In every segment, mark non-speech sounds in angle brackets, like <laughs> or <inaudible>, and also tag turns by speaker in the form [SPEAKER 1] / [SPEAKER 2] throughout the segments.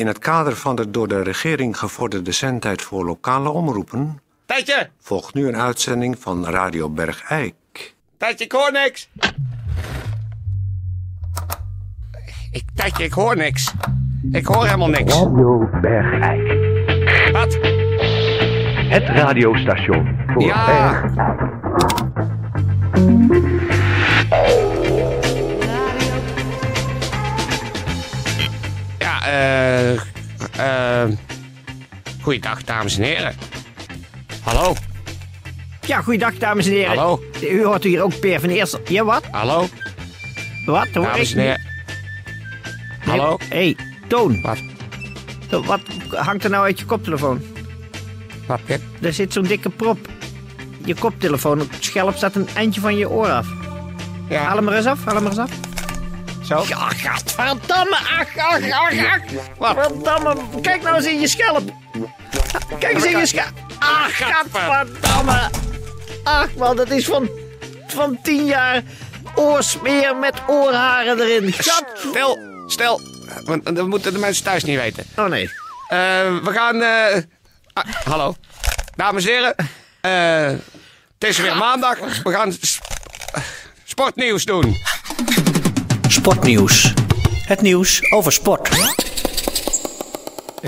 [SPEAKER 1] In het kader van de door de regering gevorderde zendtijd voor lokale omroepen...
[SPEAKER 2] Tijdje!
[SPEAKER 1] volgt nu een uitzending van Radio Bergijk.
[SPEAKER 2] Tijdje, ik hoor niks! Ik, tijdje, ik hoor niks. Ik hoor helemaal niks.
[SPEAKER 3] Radio Bergijk.
[SPEAKER 2] Wat?
[SPEAKER 3] Het radiostation voor
[SPEAKER 2] Ja.
[SPEAKER 3] Bergijk.
[SPEAKER 2] Ja, eh... eh goeiedag, dames en heren. Hallo?
[SPEAKER 4] Ja, goeiedag dames en heren.
[SPEAKER 2] Hallo?
[SPEAKER 4] U hoort hier ook Per van Eersel. Ja, wat?
[SPEAKER 2] Hallo?
[SPEAKER 4] Wat? Hoor
[SPEAKER 2] Dames en heren. Hallo?
[SPEAKER 4] Hé, hey, Toon.
[SPEAKER 2] Wat?
[SPEAKER 4] Wat hangt er nou uit je koptelefoon?
[SPEAKER 2] Wat, Pip?
[SPEAKER 4] Er zit zo'n dikke prop. Je koptelefoon, het schelp staat een eindje van je oor af.
[SPEAKER 2] Ja,
[SPEAKER 4] Haal hem er eens af, haal hem er eens af.
[SPEAKER 2] Zo?
[SPEAKER 4] Ja, gadverdamme, ach, ach, ach, ach.
[SPEAKER 2] Wat?
[SPEAKER 4] Verdamme, kijk nou eens in je schelp. Kijk eens in je schelp. Ach, gadverdamme. Ach man, dat is van, van tien jaar oorsmeer met oorharen erin. Gat.
[SPEAKER 2] Stil, stil. Want dat moeten de mensen thuis niet weten.
[SPEAKER 4] Oh nee.
[SPEAKER 2] Eh, we gaan... eh, ah, hallo. Dames en heren. eh, het is weer maandag. We gaan sportnieuws doen.
[SPEAKER 5] Sportnieuws. Het nieuws over sport.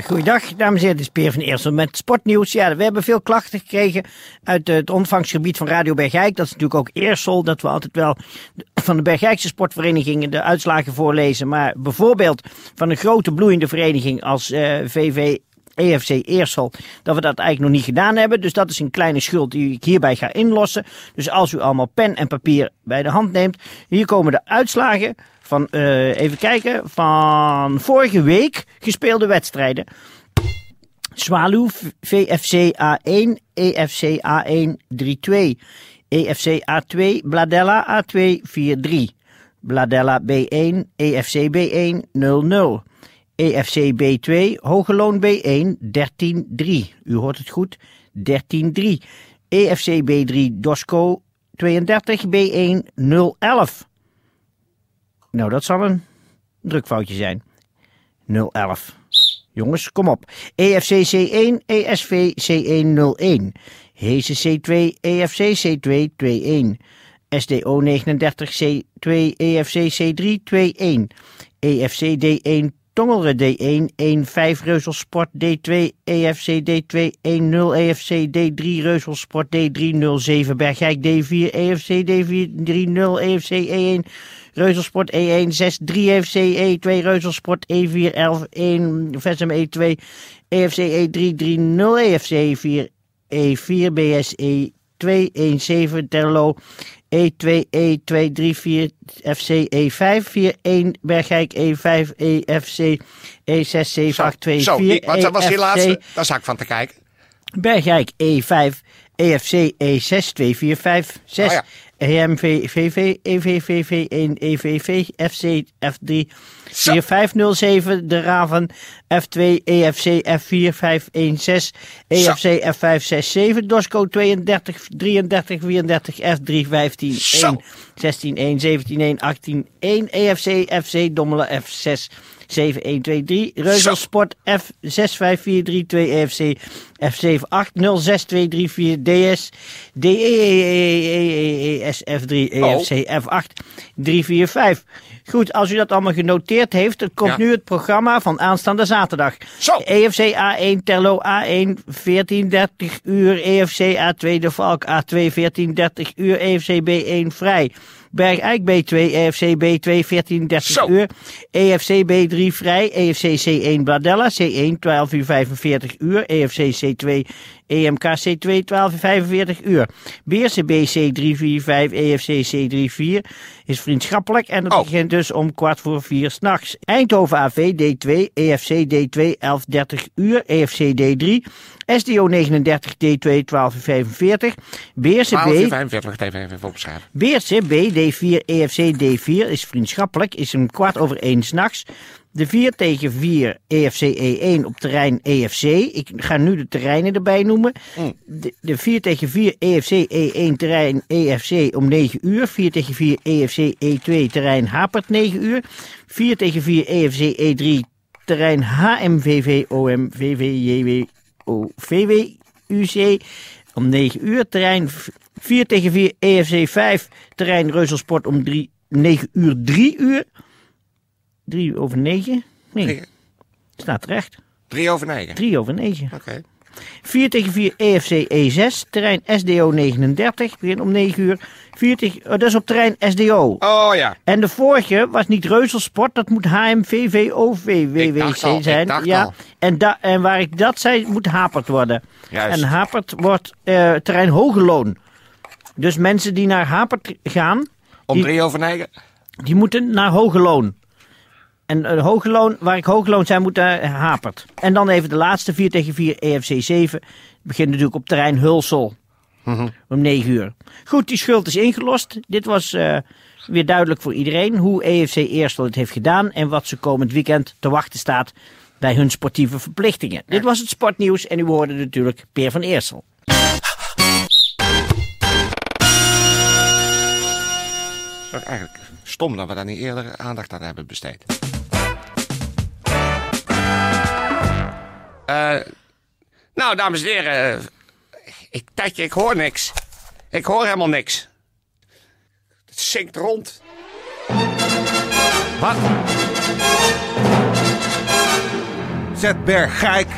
[SPEAKER 4] Goeiedag, dames en heren. Dit is Peer van Eersel met sportnieuws. Ja, we hebben veel klachten gekregen uit het ontvangstgebied van Radio Bergijk. Dat is natuurlijk ook Eersel, dat we altijd wel van de Bergijkse sportverenigingen de uitslagen voorlezen. Maar bijvoorbeeld van een grote bloeiende vereniging als eh, VV EFC Eersel, dat we dat eigenlijk nog niet gedaan hebben. Dus dat is een kleine schuld die ik hierbij ga inlossen. Dus als u allemaal pen en papier bij de hand neemt, hier komen de uitslagen van, eh, even kijken, van vorige week gespeelde wedstrijden. Zwaluw, VFC A1, EFC A1 3-2. EFC A2, Bladella A2 4-3. Bladella B1, EFC B1 0-0. EFC B2, Hogeloon B1 13-3. U hoort het goed, 13-3. EFC B3, Dosco 32, B1 0-11. Nou, dat zal een drukfoutje zijn. 011. Jongens, kom op. EFC C1, ESV C101. Heze C2, EFC C2 21. SDO 39 C2, EFC C3 21. EFC D1, Tongere D1, 1-5 Reuzelsport D2, EFC D2, 1-0 EFC D3 Reuzelsport D3 0-7 Bergijk D4, EFC D4 3-0 EFC E1 Reuzelsport E1 6-3 EFC E2 Reuzelsport E4 11-1 Vessem E2 EFC E3 3-0 EFC E4 E4 BS E2 1-7 Terlo E2 E2 3-4 FC E5 4-1 Bergijk E5 EFC E6 7 8 2
[SPEAKER 2] Zo,
[SPEAKER 4] 4
[SPEAKER 2] die- wat was die
[SPEAKER 4] EFC
[SPEAKER 2] laatste? Daar zag ik van te kijken.
[SPEAKER 4] Bergijk E5, EFC E6 245 6,
[SPEAKER 2] Oh ja.
[SPEAKER 4] EMV, VV, EVVV 1, EVV, FC F3
[SPEAKER 2] Zo.
[SPEAKER 4] 4507, De Raven, F2, EFC F4 516, EFC F5 67, Dosco 32 33 34, F3 15
[SPEAKER 2] Zo.
[SPEAKER 4] 1, 16 1, 17 1, 18 1, EFC FC Dommelen F6 7123, Reuzelsport F65432 EFC F7806234 DS DEEEEESF3 EFC F8 345. Goed, als u dat allemaal genoteerd heeft, dan komt
[SPEAKER 2] Ja.
[SPEAKER 4] nu het programma van aanstaande zaterdag.
[SPEAKER 2] Zo.
[SPEAKER 4] EFC A1, Terlo A1, 1430 uur. EFC A2, De Valk A2, 1430 uur. EFC B1, vrij. Bergijk B2, EFC B2, 1430
[SPEAKER 2] Zo.
[SPEAKER 4] uur. EFC B3, vrij. EFC C1, Bladella, C1, 12 uur 45 uur. EFC C2, EMK C2, 12 uur 45 uur. Beerse BC 345, EFC C34 is vriendschappelijk en dat
[SPEAKER 2] Oh.
[SPEAKER 4] begint dus om kwart voor vier s'nachts. Eindhoven AV D2, EFC D2 1130 uur, EFC D3, SDO 39 D2 1245, Beerse
[SPEAKER 2] 12 uur
[SPEAKER 4] B,
[SPEAKER 2] 45, wacht even, even opschrijven.
[SPEAKER 4] Beerse B D4, EFC D4 is vriendschappelijk, is om kwart over één s'nachts. De 4 tegen 4 EFC E1 op terrein EFC. Ik ga nu de terreinen erbij noemen. De, de 4 tegen 4 EFC E1 terrein EFC om 9 uur. 4 tegen 4 EFC E2 terrein Hapert 9 uur. 4 tegen 4 EFC E3 terrein HMVV VWUC om 9 uur. Terrein 4 tegen 4 EFC 5, terrein Reuzelsport om 3, 9 uur 3 uur. 3 over 9? Nee,
[SPEAKER 2] Drie,
[SPEAKER 4] staat terecht.
[SPEAKER 2] drie over negen.
[SPEAKER 4] 3 over 9.
[SPEAKER 2] Oké.
[SPEAKER 4] 4 tegen 4 EFC E6, terrein SDO 39, begin om 9 uur. 4 tegen, oh, dat is op terrein SDO.
[SPEAKER 2] Oh ja.
[SPEAKER 4] En de vorige was niet Reuzelsport, dat moet HMVVOVWWC
[SPEAKER 2] al,
[SPEAKER 4] zijn. ja.
[SPEAKER 2] al.
[SPEAKER 4] En, da, en waar ik dat zei, moet Hapert worden.
[SPEAKER 2] Juist.
[SPEAKER 4] En Hapert wordt eh, terrein Hogeloon. Dus mensen die naar Hapert gaan,
[SPEAKER 2] Om drie over negen.
[SPEAKER 4] die moeten naar Hogeloon. En Hogeloon, waar ik Hogeloon zijn, moet naar Hapert. En dan even de laatste 4 tegen 4 EFC 7. Begint natuurlijk op terrein Hulsel. Om 9 uur. Goed, die schuld is ingelost. Dit was eh, weer duidelijk voor iedereen hoe EFC Eerstel het heeft gedaan. En wat ze komend weekend te wachten staat bij hun sportieve verplichtingen. Dit was het sportnieuws en u hoorde natuurlijk Peer van Eersel.
[SPEAKER 2] is toch eigenlijk stom dat we daar niet eerder aandacht aan hebben besteed. Eh, nou, dames en heren. eh, ik, Tijdje, ik hoor niks. Ik hoor helemaal niks. Het zinkt rond.
[SPEAKER 6] Wat? Zet Bergijk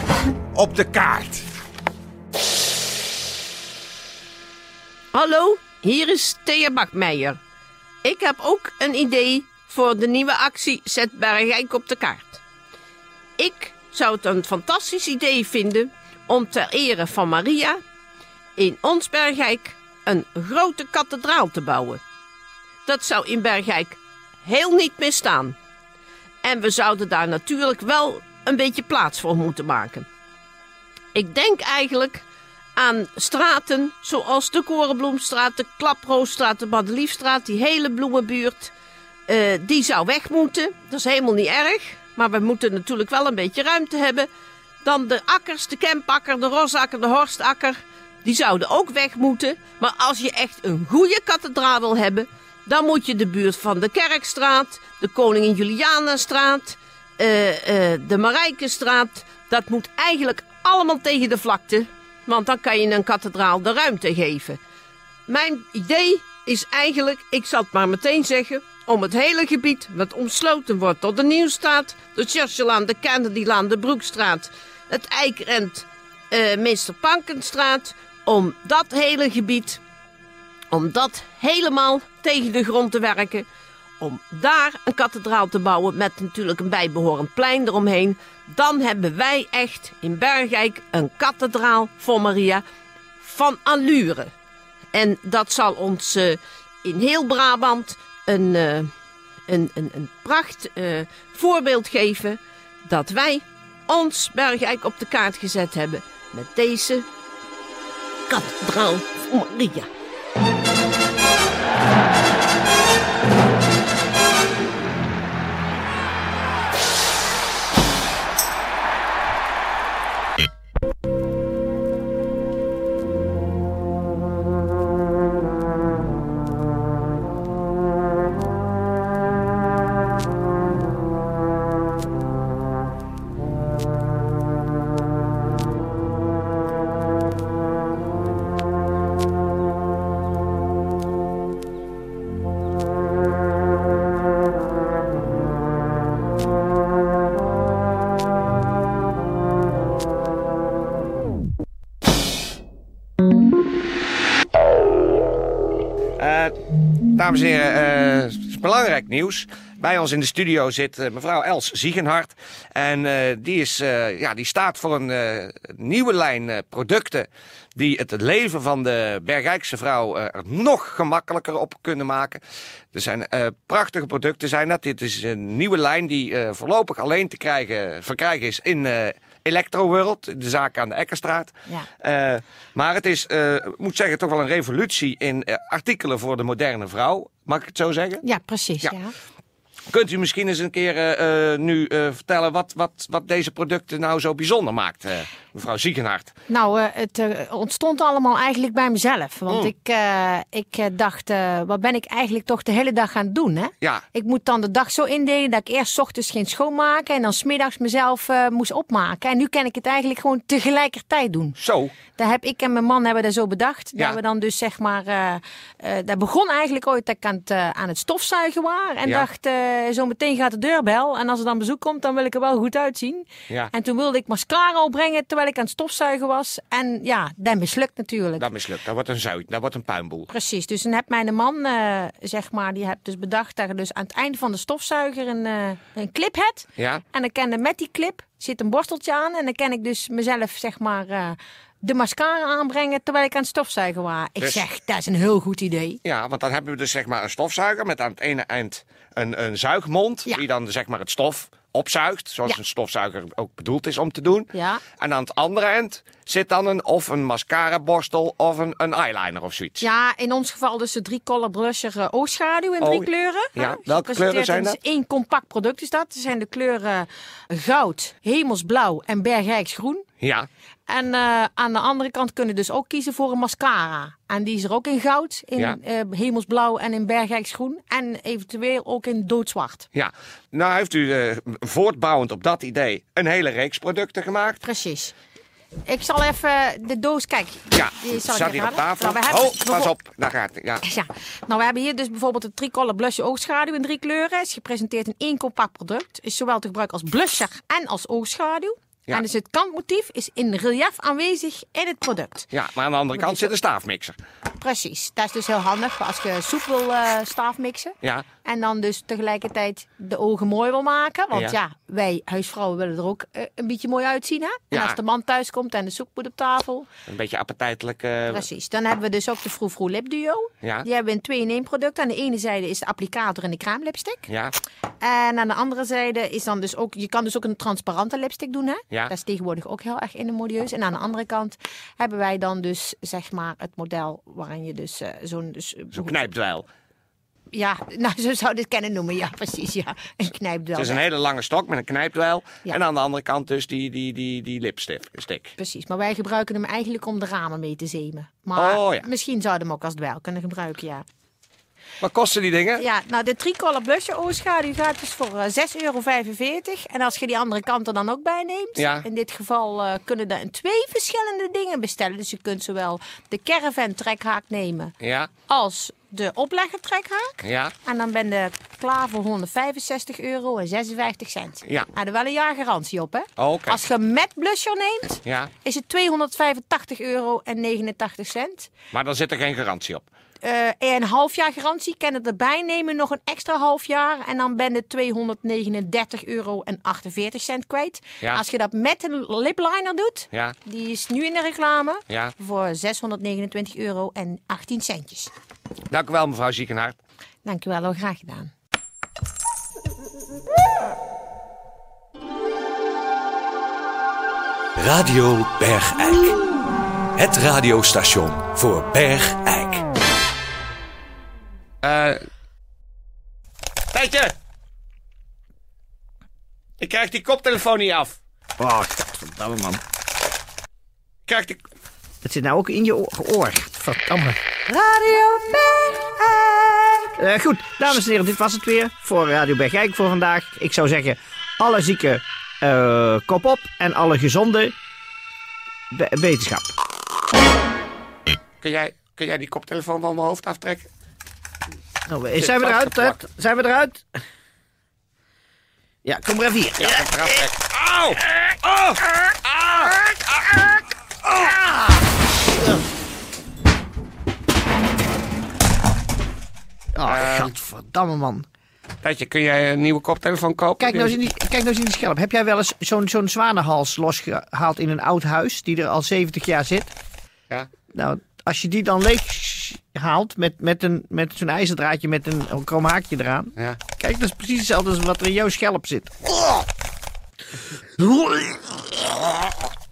[SPEAKER 6] op de kaart.
[SPEAKER 7] Hallo, hier is Thea Bakmeijer. Ik heb ook een idee voor de nieuwe actie Zet Bergijk op de kaart. Ik zou het een fantastisch idee vinden om ter ere van Maria in ons Bergijk een grote kathedraal te bouwen. Dat zou in Bergijk heel niet misstaan. En we zouden daar natuurlijk wel een beetje plaats voor moeten maken. Ik denk eigenlijk aan straten zoals de Korenbloemstraat, de Klaproosstraat, de Madeliefstraat, die hele bloemenbuurt. eh, die zou weg moeten. Dat is helemaal niet erg. Maar we moeten natuurlijk wel een beetje ruimte hebben. Dan de akkers, de Kempakker, de Rosakker, de Horstakker. Die zouden ook weg moeten. Maar als je echt een goede kathedraal wil hebben... dan moet je de buurt van de Kerkstraat, de Koningin Julianastraat... eh, eh, de Marijkenstraat... dat moet eigenlijk allemaal tegen de vlakte. Want dan kan je een kathedraal de ruimte geven. Mijn idee is eigenlijk, ik zal het maar meteen zeggen... om het hele gebied dat omsloten wordt door de Nieuwstraat... de Churchillaan, de Kennedylaan, de Broekstraat... het Eikrent, eh Meester Pankenstraat... om dat hele gebied, om dat helemaal tegen de grond te werken... om daar een kathedraal te bouwen met natuurlijk een bijbehorend plein eromheen... dan hebben wij echt in Bergijk een kathedraal voor Maria van allure. En dat zal ons eh, in heel Brabant een, eh, een, een, een pracht eh, voorbeeld geven dat wij ons Bergijk op de kaart gezet hebben met deze kathedraal van Maria.
[SPEAKER 2] Dames en heren, eh, het is belangrijk nieuws. Bij ons in de studio zit eh, mevrouw Els Ziegenhart. En eh, die, is, eh, ja, die staat voor een eh, nieuwe lijn eh, producten... die het leven van de Bergijkse vrouw eh, er nog gemakkelijker op kunnen maken. Er zijn eh, prachtige producten zijn dat. Dit is een nieuwe lijn die eh, voorlopig alleen te krijgen, verkrijgen is in... eh Electro World, de zaak aan de Ekkerstraat.
[SPEAKER 8] Ja.
[SPEAKER 2] Eh, maar het is, ik moet zeggen, toch wel een revolutie in eh, artikelen voor de moderne vrouw. Mag ik het zo zeggen?
[SPEAKER 8] Ja, precies.
[SPEAKER 2] Ja.
[SPEAKER 8] Ja.
[SPEAKER 2] Kunt u misschien eens een keer eh, eh, nu eh, vertellen wat, wat, wat deze producten nou zo bijzonder maakt, mevrouw Ziegenhart?
[SPEAKER 8] Nou, het ontstond allemaal eigenlijk bij mezelf. Want
[SPEAKER 2] Oh.
[SPEAKER 8] ik, ik dacht, wat ben ik eigenlijk toch de hele dag gaan doen, hè?
[SPEAKER 2] Ja,
[SPEAKER 8] Ik moet dan de dag zo indelen dat ik eerst ochtends ging schoonmaken en dan smiddags mezelf moest opmaken. En nu kan ik het eigenlijk gewoon tegelijkertijd doen.
[SPEAKER 2] zo.
[SPEAKER 8] Daar heb ik en mijn man hebben dat zo bedacht.
[SPEAKER 2] Ja.
[SPEAKER 8] Dat we dan dus zeg maar, dat begon eigenlijk ooit dat ik aan het, aan het stofzuigen was. En
[SPEAKER 2] Ja.
[SPEAKER 8] dacht, zo meteen gaat de deurbel. En als er dan bezoek komt, dan wil ik er wel goed uitzien.
[SPEAKER 2] Ja.
[SPEAKER 8] En toen wilde ik mascara opbrengen terwijl ik aan het stofzuigen was. En ja, dat mislukt natuurlijk.
[SPEAKER 2] Dat mislukt. Dat wordt een zuid. Dat wordt een puinboel.
[SPEAKER 8] Precies, dus dan heb mijn man, eh, zeg maar, die heeft dus bedacht dat je dus aan het einde van de stofzuiger een, eh, een clip hebt.
[SPEAKER 2] Ja.
[SPEAKER 8] En dan er met die clip zit een borsteltje aan. En dan kan ik dus mezelf, zeg maar, eh, de mascara aanbrengen terwijl ik aan het stofzuigen was. Ik
[SPEAKER 2] Dus-
[SPEAKER 8] zeg, dat is een heel goed idee.
[SPEAKER 2] Ja, want dan hebben we dus zeg maar een stofzuiger met aan het ene eind een, een zuigmond.
[SPEAKER 8] Ja.
[SPEAKER 2] Die dan zeg maar het stof opzuigt. Zoals
[SPEAKER 8] Ja.
[SPEAKER 2] een stofzuiger ook bedoeld is om te doen.
[SPEAKER 8] Ja.
[SPEAKER 2] En aan het andere eind zit dan een, of een mascara borstel of een, een eyeliner of zoiets.
[SPEAKER 8] Ja, in ons geval dus de drie color blusher eh, oogschaduw in drie
[SPEAKER 2] Oh,
[SPEAKER 8] kleuren.
[SPEAKER 2] ja.
[SPEAKER 8] Hè,
[SPEAKER 2] Welke
[SPEAKER 8] gepresenteerd
[SPEAKER 2] kleuren zijn
[SPEAKER 8] in
[SPEAKER 2] dat?
[SPEAKER 8] één compact product is dat. Dat zijn de kleuren goud, hemelsblauw en bergrijksgroen.
[SPEAKER 2] Ja.
[SPEAKER 8] En eh, aan de andere kant kunnen dus ook kiezen voor een mascara. En die is er ook in goud, in
[SPEAKER 2] Ja.
[SPEAKER 8] eh, hemelsblauw en in bergrijksgroen. En eventueel ook in doodzwart.
[SPEAKER 2] Ja, nou heeft u eh, voortbouwend op dat idee een hele reeks producten gemaakt.
[SPEAKER 8] Precies. Ik zal even de doos, kijk.
[SPEAKER 2] Ja,
[SPEAKER 8] die
[SPEAKER 2] het staat hier op tafel.
[SPEAKER 8] Nou, we hebben
[SPEAKER 2] Oh, pas
[SPEAKER 8] bijvoorbeeld-
[SPEAKER 2] op, daar gaat het. Ja.
[SPEAKER 8] Ja, nou we hebben hier dus bijvoorbeeld de tricolor blusher oogschaduw in drie kleuren. Is gepresenteerd in één compact product. Is zowel te gebruiken als blusher en als oogschaduw.
[SPEAKER 2] Ja.
[SPEAKER 8] En dus het kantmotief is in relief aanwezig in het product.
[SPEAKER 2] ja, maar aan de andere kant zit een staafmixer.
[SPEAKER 8] Precies, dat is dus heel handig als je soep wil eh staafmixen.
[SPEAKER 2] Ja,
[SPEAKER 8] En dan dus tegelijkertijd de ogen mooi wil maken. Want
[SPEAKER 2] Ja.
[SPEAKER 8] ja, wij huisvrouwen willen er ook eh, een beetje mooi uitzien. Hè? En
[SPEAKER 2] Ja.
[SPEAKER 8] als de man thuis komt en de soep moet op tafel.
[SPEAKER 2] een beetje appetijtelijk. eh,
[SPEAKER 8] Precies. Dan hebben we dus ook de Froe Froe Lip Duo.
[SPEAKER 2] Ja.
[SPEAKER 8] Die hebben we in twee in één product. Aan de ene zijde is de applicator en de crème lipstick.
[SPEAKER 2] ja,
[SPEAKER 8] En aan de andere zijde is dan dus ook... Je kan dus ook een transparante lipstick doen. Hè?
[SPEAKER 2] Ja.
[SPEAKER 8] Dat is tegenwoordig ook heel erg in de modieus. En aan de andere kant hebben wij dan dus zeg maar het model waarin je dus eh, zo'n... Dus,
[SPEAKER 2] zo'n knijpdweil.
[SPEAKER 8] Ja, <laughs> nou zo zou je dit kennen noemen. Ja, <laughs> precies. Ja. Een.
[SPEAKER 2] Het is een hele lange stok met een knijpdweil.
[SPEAKER 8] Ja.
[SPEAKER 2] En aan de andere kant dus die, die, die, die lipstick. Stick.
[SPEAKER 8] Precies, maar wij gebruiken hem eigenlijk om de ramen mee te zemen. Maar
[SPEAKER 2] Oh, ja.
[SPEAKER 8] misschien zouden we hem ook als dweil kunnen gebruiken, ja.
[SPEAKER 2] Wat kosten die dingen?
[SPEAKER 8] Ja, nou de tricolor blusher oogschaduw gaat dus voor eh, 6,45 euro. En als je die andere kant er dan ook bij neemt,
[SPEAKER 2] Ja.
[SPEAKER 8] in dit geval eh, kunnen er twee verschillende dingen bestellen. Dus je kunt zowel de caravan trekhaak nemen
[SPEAKER 2] Ja,
[SPEAKER 8] als de oplegger trekhaak.
[SPEAKER 2] ja.
[SPEAKER 8] En dan ben je klaar voor 165 euro en 56 cent.
[SPEAKER 2] Ja.
[SPEAKER 8] Er wel een jaar garantie op, hè?
[SPEAKER 2] Oké.
[SPEAKER 8] Als je met blusher neemt,
[SPEAKER 2] Ja,
[SPEAKER 8] is het 285 euro en 89 cent.
[SPEAKER 2] maar dan zit er geen garantie op.
[SPEAKER 8] Eh een half jaar garantie. Kan het erbij nemen, nog een extra half jaar. En dan ben je 239 euro en 48 cent kwijt.
[SPEAKER 2] Ja.
[SPEAKER 8] Als je dat met een lipliner doet,
[SPEAKER 2] Ja,
[SPEAKER 8] die is nu in de reclame,
[SPEAKER 2] ja.
[SPEAKER 8] voor 629 euro en 18 centjes.
[SPEAKER 2] Dank u wel, mevrouw Ziekenhart.
[SPEAKER 8] Dankjewel, wel graag gedaan.
[SPEAKER 5] Radio Bergijk. Het radiostation voor Bergijk.
[SPEAKER 2] Eh. Tijdje! Ik krijg die koptelefoon niet af.
[SPEAKER 4] Oh, godverdamme man.
[SPEAKER 2] Ik krijg die...
[SPEAKER 4] Het zit nou ook in je oor. Verdamme.
[SPEAKER 8] Radio
[SPEAKER 4] Eh, goed, dames en heren, dit was het weer voor Radio Bergijk voor vandaag. Ik zou zeggen, alle zieken eh, kop op en alle gezonde wetenschap.
[SPEAKER 2] Kun jij, kun jij die koptelefoon van mijn hoofd aftrekken?
[SPEAKER 4] Nou, eh, zijn we eruit? Ted? Zijn we eruit? Ja, kom maar even hier.
[SPEAKER 2] Ja, ik ga eraf. Auw! Oh!
[SPEAKER 4] Oh, godverdamme man.
[SPEAKER 2] Tijdje, kun jij een nieuwe koptelefoon kopen?
[SPEAKER 4] Kijk nou eens in die, kijk nou eens in die schelp. Heb jij wel eens zo'n zo'n zwanenhals losgehaald in een oud huis die er al 70 jaar zit?
[SPEAKER 2] Ja.
[SPEAKER 4] Nou, als je die dan leeg haalt met, met, een, met zo'n ijzerdraadje met een, krom haakje eraan.
[SPEAKER 2] Ja.
[SPEAKER 4] Kijk, dat is precies hetzelfde als wat er in jouw schelp zit. <laughs>